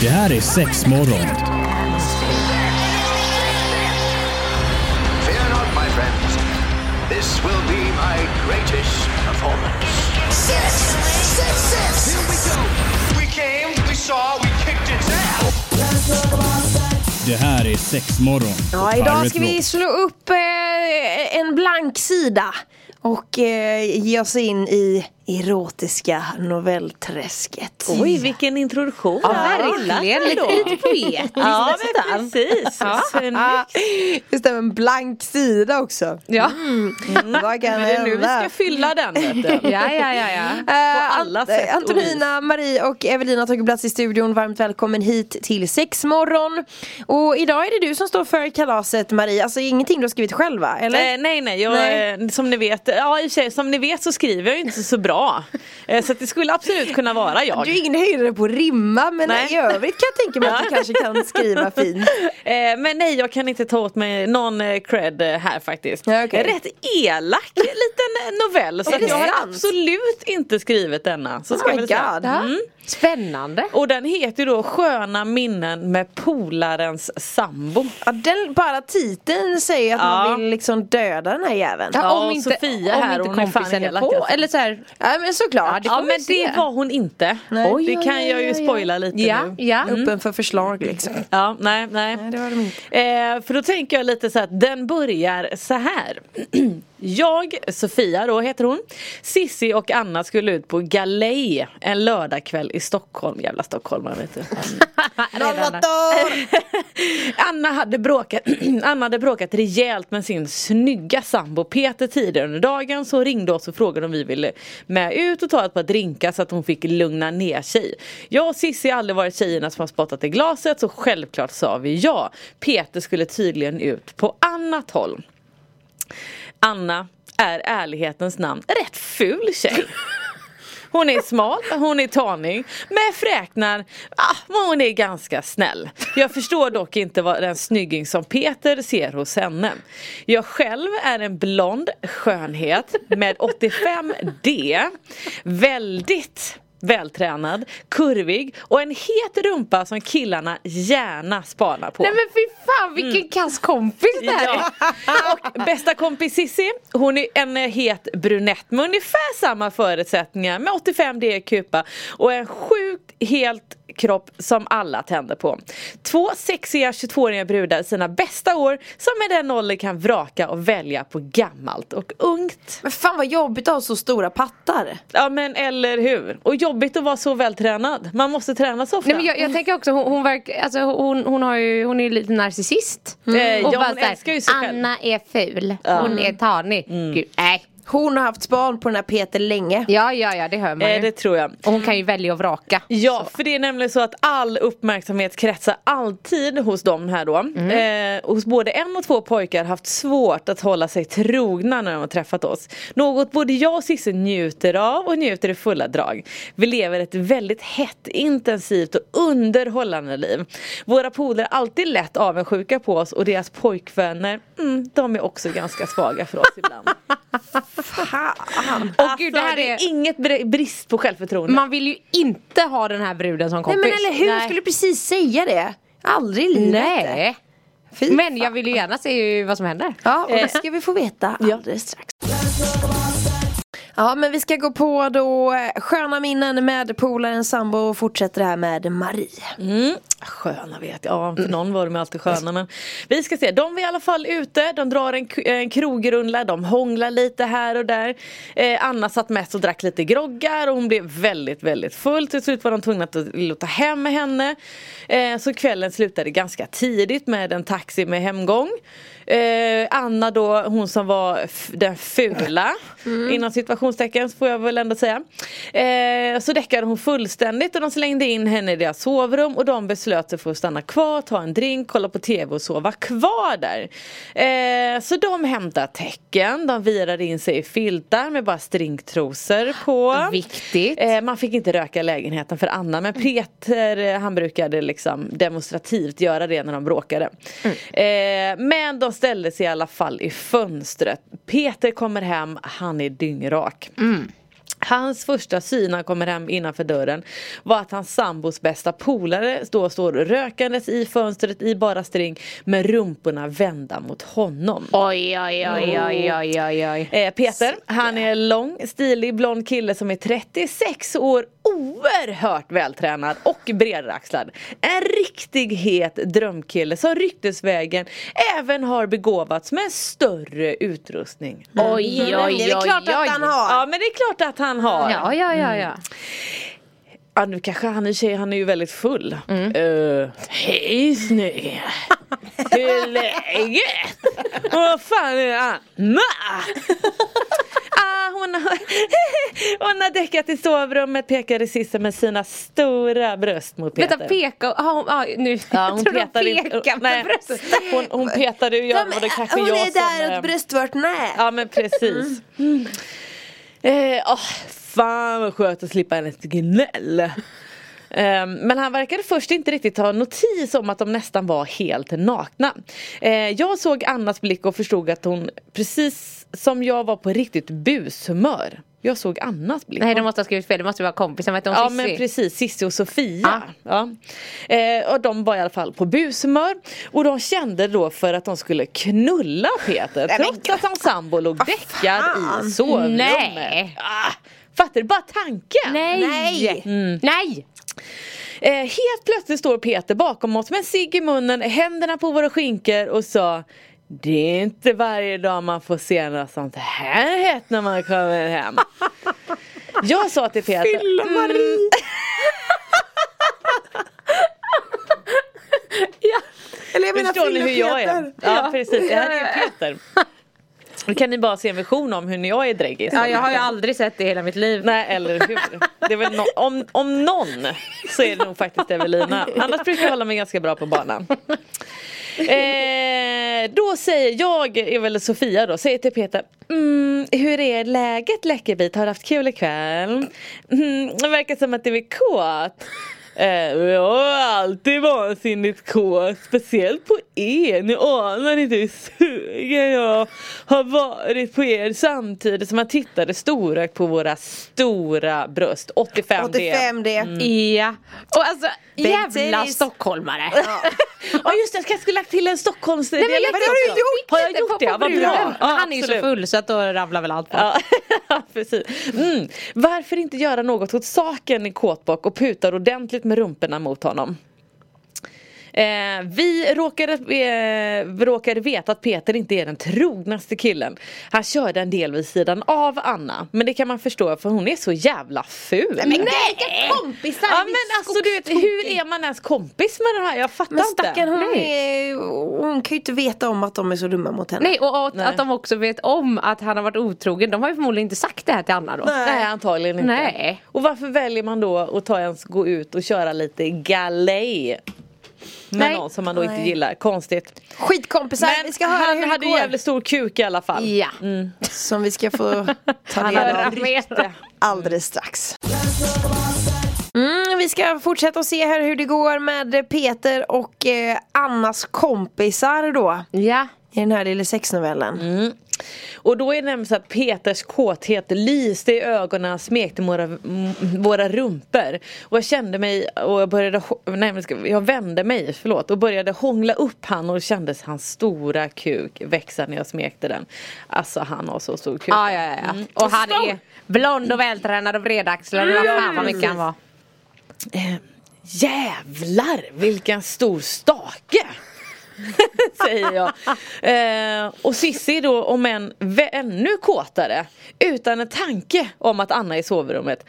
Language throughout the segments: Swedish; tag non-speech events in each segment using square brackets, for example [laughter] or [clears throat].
Det här är sex morgon. Fear not, my friends. This will be my greatest performance. Six, six, six. Here we go. We came, we saw, we kicked its ass. Det här är sex morgon. Ja, idag ska vi slå upp eh, en blank sida och eh, ge oss in i erotiska novellträsket. Oj, vilken introduktion. Ja, verkligen. Lite, poetiskt Ja, men precis. Snyggt. Ah, Just det, en blank sida också. Ja. Vad kan Men det är nu vi ska fylla den. [laughs] Ja, ja, ja, ja. Eh, alla sätt Antonina, Marie och Evelina har tagit plats i studion. Varmt välkommen hit till sexmorgon. Och idag är det du som står för kalaset Marie. Alltså ingenting du har skrivit själv va? Eller? Eh, nej nej, jag, Nej. eh, som ni vet, ja i och för sig, som ni vet så skriver jag ju inte så bra. Eh, så det skulle absolut kunna vara jag. Du är ingen höjdare på att rimma men Nej. i övrigt kan jag tänka mig att du [laughs] kanske kan skriva fint. Eh, men nej, jag kan inte ta åt mig någon eh, cred här faktiskt. Ja, okej. Rätt elak liten novell. Så jag har absolut inte skrivit denna. Så ska Oh my god. Mm. Spännande. Och den heter då Sköna minnen med polarens sambo. Ja, den, bara titeln säger att Ja. man vill liksom döda den här jäveln. Ja, Ja, om inte, Sofia om här, inte hon är kompisen är elak, på. alltså. Eller så här, men såklart. det Ja får vi men se. det var hon inte. Nej. Oj, det oj, kan oj, jag ju spoila lite ja, nu. ja. Öppen för förslag liksom. Ja, nej, nej. Nej, det var de inte. Eh, för då tänker jag lite så att den börjar så här. [clears throat] Jag, Sofia då heter hon, Sissi och Anna skulle ut på galej en lördagkväll i Stockholm. Jävla stockholmare vet du. [laughs] [laughs] Anna hade, bråkat, [clears throat] Anna hade bråkat rejält med sin snygga sambo Peter tidigare under dagen så ringde oss och frågade om vi ville med ut och ta ett par drinkar så att hon fick lugna ner sig. Jag och Cissi har aldrig varit tjejerna som har spottat i glaset så självklart sa vi ja. Peter skulle tydligen ut på annat håll. Anna är ärlighetens namn rätt ful tjej. [laughs] Hon är smal, hon är tanig, med fräknar, ah, men hon är ganska snäll. Jag förstår dock inte vad den snygging som Peter ser hos henne. Jag själv är en blond skönhet med 85D, väldigt vältränad, kurvig och en het rumpa som killarna gärna spanar på. Nej men fy fan vilken kass kompis det här är. Ja. [laughs] Och bästa kompis Cissi, hon är en eh, het brunett med ungefär samma förutsättningar med 85D kupa och en sjukt helt kropp som alla tänder på. Två sexiga 22-åriga brudar i sina bästa år som med den åldern kan vraka och välja på gammalt och ungt. Men fan vad jobbigt att ha så stora pattar. Ja men eller hur? Och jobbigt att vara så vältränad. Man måste träna så ofta. Nej, men jag, jag tänker också, hon, hon, verk, alltså, hon, hon, har ju, hon är ju lite narcissist. Eh, Och ja, bara hon så här. Mm. Anna är ful, hon är tanig. Gud, nej. Hon har haft span på den här Peter länge. Ja, ja, ja, det hör man Eh, ju. det tror jag. Och hon kan ju välja att vraka. Ja, för det är nämligen så att all uppmärksamhet kretsar alltid hos dem här då. Eh, hos både en och två pojkar haft svårt att hålla sig trogna när de har träffat oss. Något både jag och Cissi njuter av och njuter i fulla drag. Vi lever ett väldigt hett, intensivt och underhållande liv. Våra polare är alltid lätt avundsjuka på oss och deras pojkvänner, mm, de är också ganska svaga för oss ibland. Fan. Och gud, det här Alltså, det är... är inget brist på självförtroende. Man vill ju inte ha den här bruden som Nej kompis. men eller hur, jag skulle precis säga det. Aldrig i livet. Nej. Fy Men fan. jag vill ju gärna se vad som händer. Ja, och det ska vi få veta alldeles strax. Ja, men vi ska gå på då eh, sköna minnen med polaren sambo och fortsätter det här med Marie. Mm. Sköna vet jag, ja för någon var de alltid sköna men Vi ska se, de var i alla fall ute, de drar en, en krogrunda, de hånglar lite här och där. Eh, Anna satt mest och drack lite groggar och hon blev väldigt väldigt full. Till slut var de tvungna att låta hem med henne. Eh, Så kvällen slutade ganska tidigt med en taxi med hemgång. Eh, Anna då, hon som var den fula Inom situationstecken får jag väl ändå säga. Eh, Så däckade hon fullständigt och de slängde in henne i deras sovrum och de beslöt sig för att stanna kvar, ta en drink, kolla på tv och sova kvar där. Eh, så de hämtade tecken, de virade in sig i filtar med bara stringtrosor på. Viktigt. Eh, man fick inte röka i lägenheten för Anna men Peter eh, han brukade liksom demonstrativt göra det när de bråkade. Eh, men de ställde sig i alla fall i fönstret. Peter kommer hem, han är dyngrak. Hans första syn när han kommer hem innanför dörren var att hans sambos bästa polare då står rökandes i fönstret i bara string med rumporna vända mot honom. Oj, oj, oj, oj, oj, oj, oj. Eh, Peter, han är lång, stilig, blond kille som är 36 år, oerhört vältränad och bredaxlad. En riktig het drömkille som ryktesvägen även har begåvats med större utrustning. Oj, oj, Det är oj, väl klart oj. att han har. Ja men det är klart att han har. Ja, ja, ja, ja. Ja nu kanske han i sig, han är ju väldigt full. Uh, Hej snygg! Hur är läget? Vad fan är Anna? Ah, hon, har, hon har däckat i sovrummet, pekar i sisten med sina stora bröst mot Peter. Vänta, peka. Ah, hon, ah, nu. Ja, hon jag tror de pekar med bröstet. hon, hon petade ju och det kanske Hon jag är som... där eh, åt bröstvörterna. Ja men precis. Eh, oh, fan vad skönt att slippa hennes gnäll. Eh, men han verkade först inte riktigt ta notis om att de nästan var helt nakna. Eh, jag såg Annas blick och förstod att hon precis som jag var på riktigt bushumör. Jag såg Annas blick. Nej, de måste ha skrivit fel. Det måste vara kompisar. Vet Ja Cissi? men precis, Cissi och Sofia. Ja. Eh, och de var i alla fall på bushumör. Och de kände då för att de skulle knulla Peter Nej, trots att hans sambo låg däckad i sovrummet. Nej. Ah, fattar du? Bara tanken. Nej! Nej. Nej! Eh, helt plötsligt står Peter bakom oss med en cigg i munnen, händerna på våra skinkor och sa det är inte varje dag man får se något sånt här hett när man kommer hem. Jag sa till Peter Fylla-Marie. Eller jag menar Förstår ni hur jag är? Fylla-Peter. Ja, precis, det här är ju Peter. [laughs] Nu kan ni bara se en vision om hur jag är dräggig. Ja, jag har ju aldrig sett det i hela mitt liv. Nej eller hur. Det är väl no- om, om någon så är det nog faktiskt Evelina. Annars brukar jag hålla mig ganska bra på banan. Eh, då säger jag, är väl Sofia då, säger till Peter mm, Hur är läget Läckerbit? Har du haft kul ikväll? Mm, det verkar som att du är kåt. Eh, jag är alltid vansinnigt kåt, speciellt på er. Ni anar inte hur sugen jag har varit på er samtidigt som man tittade storögt på våra stora bröst. 85 D. 85 det. Mm. Ja. Och alltså, jävla stockholmare. Ja [laughs] just det, jag kanske skulle lagt till en Stockholms Nej, men jag har du gjort! Har jag gjort det? Ja, vad bra. Ja, Han är ju så full så att då ramlar väl allt på. [laughs] Ja, precis. Mm. Varför inte göra något åt saken i kåtbock och putar ordentligt med rumporna mot honom? Eh, vi råkade, eh, råkade veta att Peter inte är den trognaste killen. Han körde en del vid sidan av Anna. Men det kan man förstå för hon är så jävla ful. Men vilka kompisar! Ja men alltså du vet, hur är man ens kompis med den här? Jag fattar Men inte. stackarn hon, Nej. är, hon kan ju inte veta om att de är så dumma mot henne. Nej och att, Nej. att de också vet om att han har varit otrogen. De har ju förmodligen inte sagt det här till Anna då. Nej antagligen inte. Nej. Och varför väljer man då att ta ens gå ut och köra lite galej? Med Nej. någon som man då inte Nej. gillar. Konstigt. Skitkompisar, vi ska höra han hur det hade går. jävligt stor kuk i alla fall. Ja. Som vi ska få [laughs] ta del av alldeles strax. Mm, vi ska fortsätta och se här hur det går med Peter och eh, Annas kompisar då. Ja. I den här lilla sexnovellen. Och då är det nämligen så att Peters kåthet lyste i ögonen, smekte våra, våra rumpor. Och jag kände mig, och jag började, nej jag vände mig, förlåt, och började hångla upp han och kändes hans stora kuk växa när jag smekte den. Alltså han har så stor kuk. Ja, ja, ja. Mm. Och han är blond och vältränad och bredaxlad. vad fan vad mycket han var. Eh, jävlar vilken stor stake! [laughs] Säger jag. Eh, och Sissi då om en vä- ännu kåtare. Utan en tanke om att Anna är i sovrummet.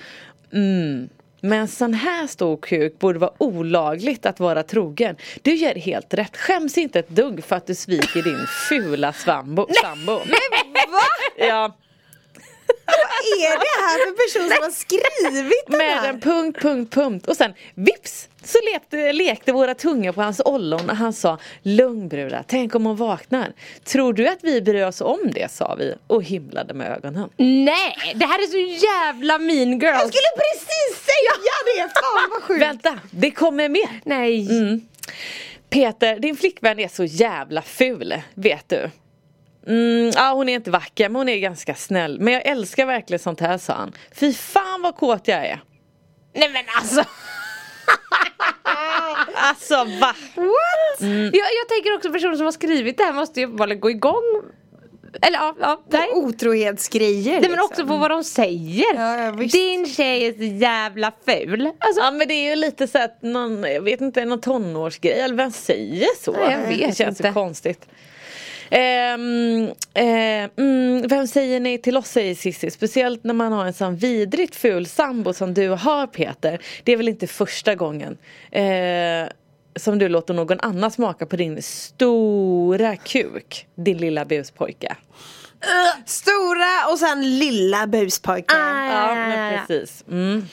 Mm. Med en sån här stor kuk borde vara olagligt att vara trogen. Du gör helt rätt. Skäms inte ett dugg för att du sviker din fula svambo, sambo. Va? Ja, Vad är det här för person som har skrivit den med här? en punkt, punkt, punkt och sen vips så lekte, lekte våra tungor på hans ollon och han sa Lugn brudar, tänk om hon vaknar. Tror du att vi bryr oss om det? sa vi och himlade med ögonen. Nej, det här är så jävla mean girls. Jag skulle precis säga det! Fan vad sjukt! Vänta, det kommer mer! Nej. Peter, din flickvän är så jävla ful, vet du. Mm, ja, hon är inte vacker men hon är ganska snäll. Men jag älskar verkligen sånt här sa han. Fy fan vad kåt jag är. Nej men alltså. [laughs] Alltså va? What? Jag, jag tänker också personen som har skrivit det här måste ju bara gå igång. Eller ja, ja nej. Otrohetsgrejer Nej men liksom. också på vad de säger. Ja. Din tjej är så jävla ful. Alltså, Ja men det är ju lite så att någon, jag vet inte, någon tonårsgrej eller vem säger så? Nej, jag vet det känns inte. så konstigt. Ehm, eh, mm, vem säger nej till oss säger Cissi. Speciellt när man har en sån vidrigt ful sambo som du har Peter. Det är väl inte första gången eh, Som du låter någon annan smaka på din stora kuk Din lilla buspojke. Stora och sen lilla buspojken. Ja men precis. Mm.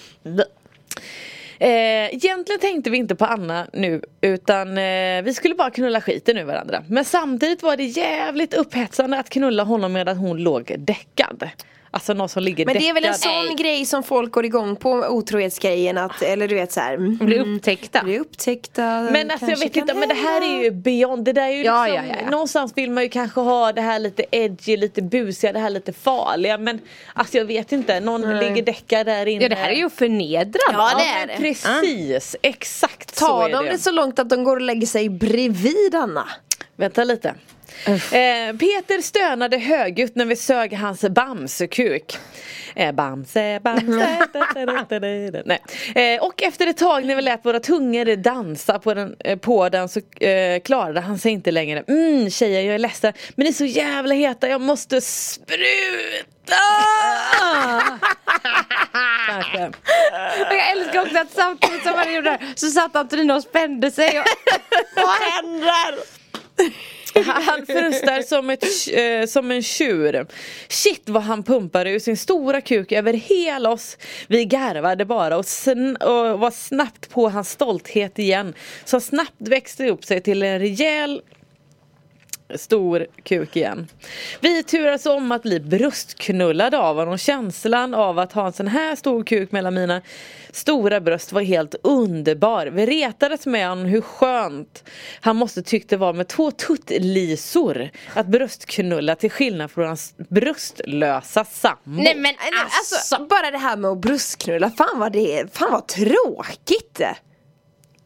Eh, egentligen tänkte vi inte på Anna nu utan eh, vi skulle bara knulla skiten ur varandra. Men samtidigt var det jävligt upphetsande att knulla honom medan hon låg däckad. Alltså någon som ligger Men det är väl en sån grej som folk går igång på, otrohetsgrejen att, eller du vet såhär mm, bli upptäckta. bli upptäckta. Men alltså jag vet inte, men det här är ju beyond, det där är ju Ja, liksom, ja, ja, ja. någonstans vill man ju kanske ha det här lite edgy, lite busiga, det här lite farliga men alltså jag vet inte, någon ligger däckad där inne. Ja det här är ju förnedrande. Ja, det Ja, är det. precis, exakt så Tar är de det så långt att de går och lägger sig bredvid Anna? Vänta lite. Eh, Peter stönade högljutt när vi sög hans bamsekuk. Eh, bamse, bamse. [laughs] Nej. Eh, och efter ett tag när vi lät våra tungor dansa på den, eh, på den så eh, klarade han sig inte längre. Mm tjejer jag är ledsen men ni är så jävla heta jag måste spruta! Jag älskar också att samtidigt som han gjorde det här, så satt Antonina och spände sig. Och, [laughs] Vad händer? [laughs] Han frustar som, ett, eh, som en tjur. Shit vad han pumpade ur sin stora kuk över hela oss. Vi garvade bara och, sn- och var snabbt på hans stolthet igen. Som snabbt växte upp sig till en rejäl stor kuk igen. Vi turades om att bli bröstknullade av honom. Känslan av att ha en sån här stor kuk mellan mina stora bröst var helt underbar. Vi retades med honom hur skönt han måste tyckt det var med två tuttlisor att bröstknulla till skillnad från hans bröstlösa sambo. nej men Nej, Alltså, bara det här med att bröstknulla, fan vad det är, fan vad tråkigt!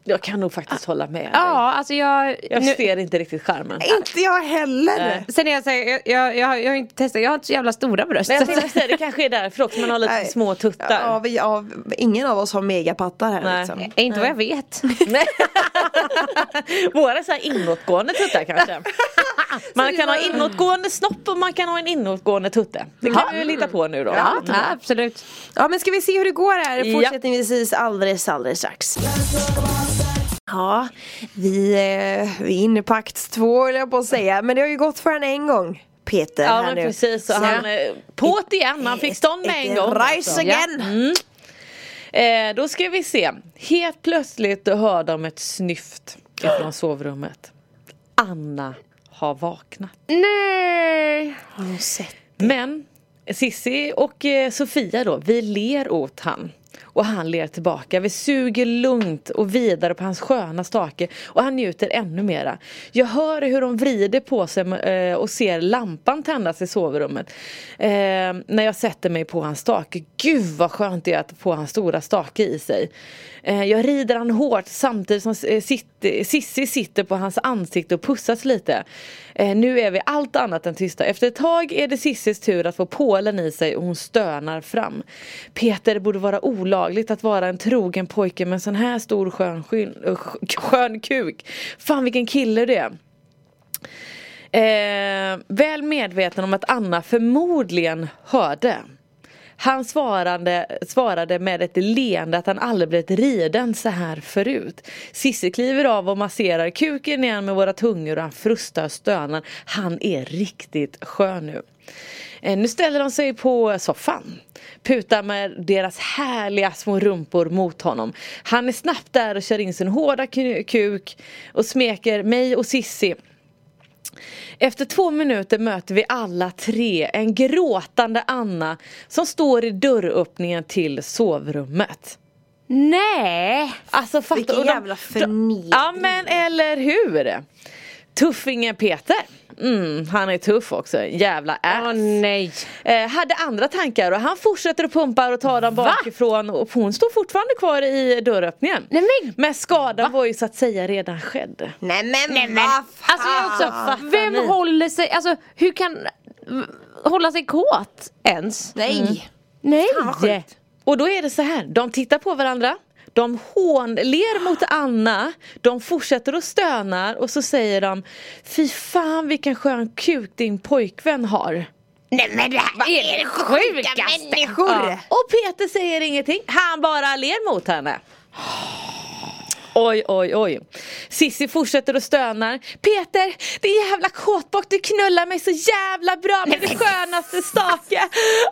Jag kan nog faktiskt hålla med dig. Ja alltså jag, Jag nu, ser inte riktigt charmen. Inte jag heller! Sen är jag säger, jag, jag, jag, jag har inte testat, jag har inte så jävla stora bröst. Men jag tänkte säga, det kanske är därför också man har lite Nej. små tuttar. Ja, vi, ja, ingen av oss har megapattar här Nej. liksom. inte vad jag vet. Nej. [laughs] Våra så här inåtgående tuttar kanske. [laughs] [laughs] Man kan ha inåtgående snopp och man kan ha en inåtgående tutte. Det kan vi väl hitta på nu då. Ja, ja absolut. Ja men ska vi se hur det går här fortsättningsvis alldeles alldeles strax. Ja, vi, eh, vi är inne på akt två höll jag på att säga. Men det har ju gått för en en gång. Peter Ja här men nu. precis, så han eh, på't igen, han fick stånd med en gång. Rise again! Eh, då ska vi se. Helt plötsligt hör de ett snyft ifrån sovrummet. Anna har vaknat. Nej. Har hon sett? Men Sissi och eh, Sofia då, vi ler åt han. Och han ler tillbaka. Vi suger lugnt och vidare på hans sköna stake och han njuter ännu mera. Jag hör hur de vrider på sig eh, och ser lampan tändas i sovrummet. Eh, när jag sätter mig på hans stake. Gud vad skönt det är att få hans stora stake i sig. Eh, jag rider han hårt samtidigt som eh, Sissi sitter på hans ansikte och pussas lite. Eh, nu är vi allt annat än tysta. Efter ett tag är det Sissis tur att få pålen i sig och hon stönar fram. Peter det borde vara olagligt att vara en trogen pojke med en sån här stor skön, skyn, äh, skön kuk. Fan vilken kille det är. Eh, väl medveten om att Anna förmodligen hörde. Han svarade, svarade med ett leende att han aldrig blivit riden så här förut. Sissi kliver av och masserar kuken igen med våra tungor och han frustar och stönar. Han är riktigt skön nu. Eh, Nu ställer de sig på soffan. Putar med deras härliga små rumpor mot honom. Han är snabbt där och kör in sin hårda ku- kuk och smeker mig och Sissi. Efter två minuter möter vi alla tre en gråtande Anna som står i dörröppningen till sovrummet. Nej. Alltså fatta Vilken jävla förnedring. Ja men eller hur? Tuffingen Peter. Mm, han är tuff också, en jävla ass. Åh nej. Eh, hade andra tankar och han fortsätter att pumpa och ta dem Va? bakifrån och hon står fortfarande kvar i dörröppningen. Nej, men- men skadan var ju så att säga redan skedd. Nej men, Nej, men, alltså jag också, fattar vem ni? håller sig, alltså hur kan hålla sig kåt ens? Nej. Nej. Vad sjukt. Och då är det så här, de tittar på varandra de hånler mot Anna, de fortsätter att stöna och så säger de Fy fan vilken skön kuk din pojkvän har. Nej men det här är det sjukaste? människor? Ja. Och Peter säger ingenting, han bara ler mot henne. Oj, oj, oj. Sissi fortsätter och stönar. Peter, din jävla kåtbock, du knullar mig så jävla bra med det skönaste stake.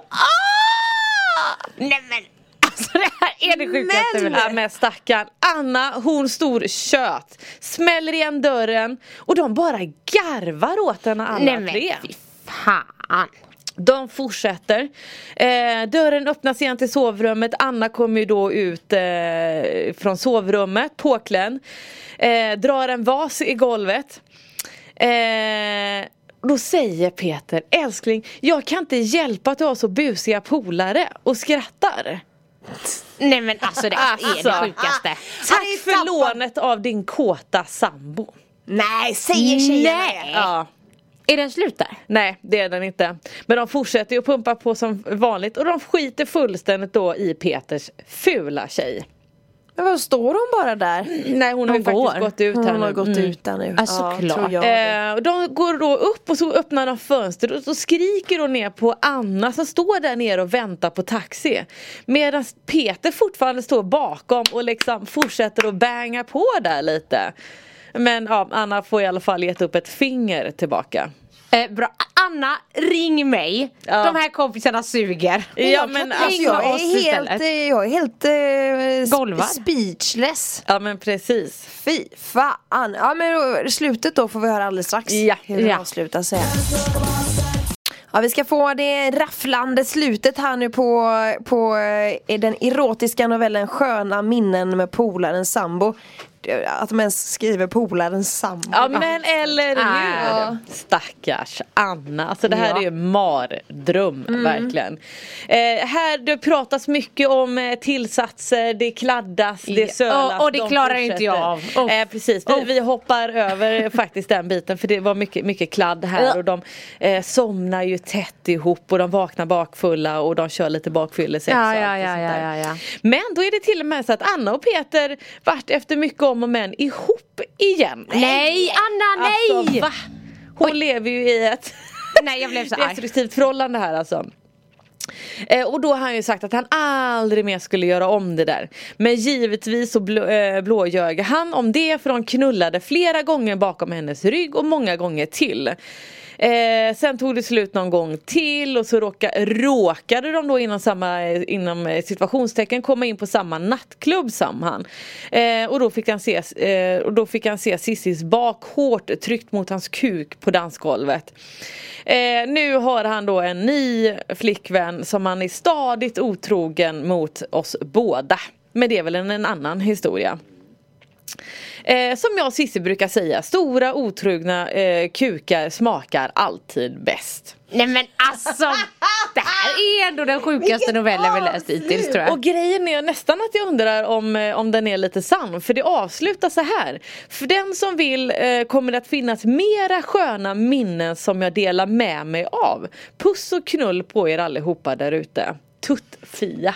Ah! Nej men Alltså det här är det sjukaste väl? Ja men stackarn. Anna hon stor kött. Smäller igen dörren och de bara garvar åt henne alla Nej men tre. fy fan. De fortsätter. Eh, dörren öppnas igen till sovrummet. Anna kommer ju då ut eh, från sovrummet påklädd. Eh, drar en vas i golvet. Eh, då säger Peter, älskling, jag kan inte hjälpa att du har så busiga polare och skrattar. Nej men alltså det är det Alltså. sjukaste. Tack för lånet av din kåta sambo. Nej, säger tjejerna Nej. Ja. Är den slut där? Nej det är den inte. Men de fortsätter ju att pumpa på som vanligt och de skiter fullständigt då i Peters fula tjej. Men vad står hon bara där? Nej hon har ju går. faktiskt gått ut här Hon har nu. gått Mm. ut där nu. Ja, såklart. tror jag. Eh, och de går då upp och så öppnar de fönster och så skriker de ner på Anna som står där nere och väntar på taxi. Medan Peter fortfarande står bakom och liksom fortsätter att banga på där lite. Men ja, Anna får i alla fall gett upp ett finger tillbaka. Eh, bra. Anna, ring mig. Ja. De här kompisarna suger. Ja men Alltså, alltså, jag, är helt, eh, jag är helt eh, Golvad. sp- speechless. ja men precis. Fy fan. Ja men då, slutet då får vi höra alldeles strax. Ja. Hur det Ja. avslutar sig. Ja, vi ska få det rafflande slutet här nu på, på eh, den erotiska novellen Sköna minnen med polaren sambo. Att de ens skriver polaren sambo. Ja men eller hur! Ja. Stackars Anna, alltså det här Ja. är ju mardröm Mm. verkligen. Eh, här det pratas mycket om eh, tillsatser, det kladdas, det Ja. sölas. Och- och det de klarar inte jag fortsätter. av. Oh. Eh, precis, vi, vi hoppar över [laughs] faktiskt den biten för det var mycket, mycket kladd här Ja. och de eh, somnar ju tätt ihop och de vaknar bakfulla och de kör lite bakfyllesex Ja, och ja, ja, ja, ja, ja. Men då är det till och med så att Anna och Peter vart efter mycket om och men ihop igen. Nej Anna, nej! Alltså, va? Hon lever ju i ett [laughs] Nej jag blev så destruktivt förhållande här alltså. Eh, och då har han ju sagt att han aldrig mer skulle göra om det där. Men givetvis så blå, eh, blåljög han om det för de knullade flera gånger bakom hennes rygg och många gånger till. Eh, sen tog det slut någon gång till och så råka, råkade de då inom samma inom eh, situationstecken komma in på samma nattklubb som han. Eh, och, då fick han se, eh, och då fick han se Sissis bak hårt tryckt mot hans kuk på dansgolvet. Eh, nu har han då en ny flickvän som han är stadigt otrogen mot oss båda. Men det är väl en, en annan historia. Eh, som jag och Cissi brukar säga, stora otrogna eh, kukar smakar alltid bäst. Nej men alltså. Det här är ändå den sjukaste novellen vi läst hittills tror jag. Och grejen är nästan att jag undrar om, eh, om den är lite sann. För det avslutas så här. För den som vill eh, kommer det att finnas mera sköna minnen som jag delar med mig av. Puss och knull på er allihopa där ute. Tutt-Fia.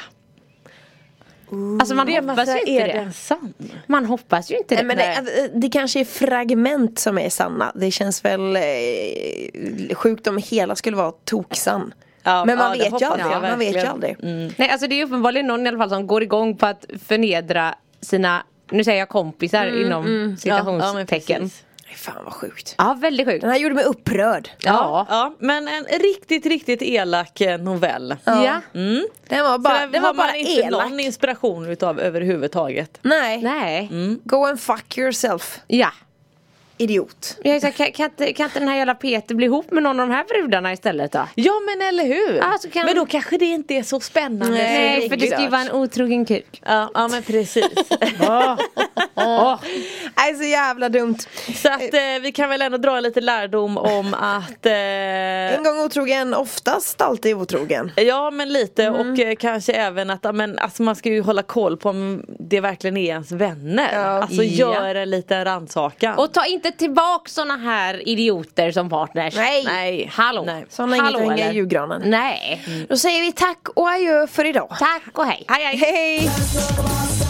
Alltså man Det hoppas ju inte är det. den sann? Man hoppas ju inte det. Nej, men det, det kanske är fragment som är sanna. Det känns väl eh, sjukt om hela skulle vara toksann. Ja, men man ja, vet ju aldrig. jag Man vet ju aldrig. Nej alltså det är uppenbarligen någon i alla fall som går igång på att förnedra sina, nu säger jag kompisar inom citationstecken. Fan vad sjukt. Ja, väldigt sjukt. Den här gjorde mig upprörd. Ja. Ja, men en riktigt, riktigt elak eh, novell. Ja. Mm. Den var bara, den har var bara man inte elak. någon inspiration utav överhuvudtaget. Nej. Nej. Go and fuck yourself. Ja. Idiot. Jag är så här, kan, kan, inte, kan inte den här jävla Peter bli ihop med någon av de här brudarna istället då? Ja men eller hur! Alltså, kan- Men då kanske det inte är så spännande. Nej, som för det ska ju vara en otrogen kuk. Ja, ja men precis. [laughs] Åh. Nej så jävla dumt. Så att eh, vi kan väl ändå dra lite lärdom om [laughs] att eh, En gång otrogen, oftast alltid otrogen. Ja men lite Mm. och eh, kanske även att men, alltså, man ska ju hålla koll på om det verkligen är ens vänner. Ja. Alltså Ja. gör en liten rannsakan. Och ta inte tillbaka såna här idioter som partners. Nej. Nej. Hallå. Nej. Inget Hallå, att hänga i julgranen. Nej. Då säger vi tack och adjö för idag. Tack och hej. Hej, hej. Hej!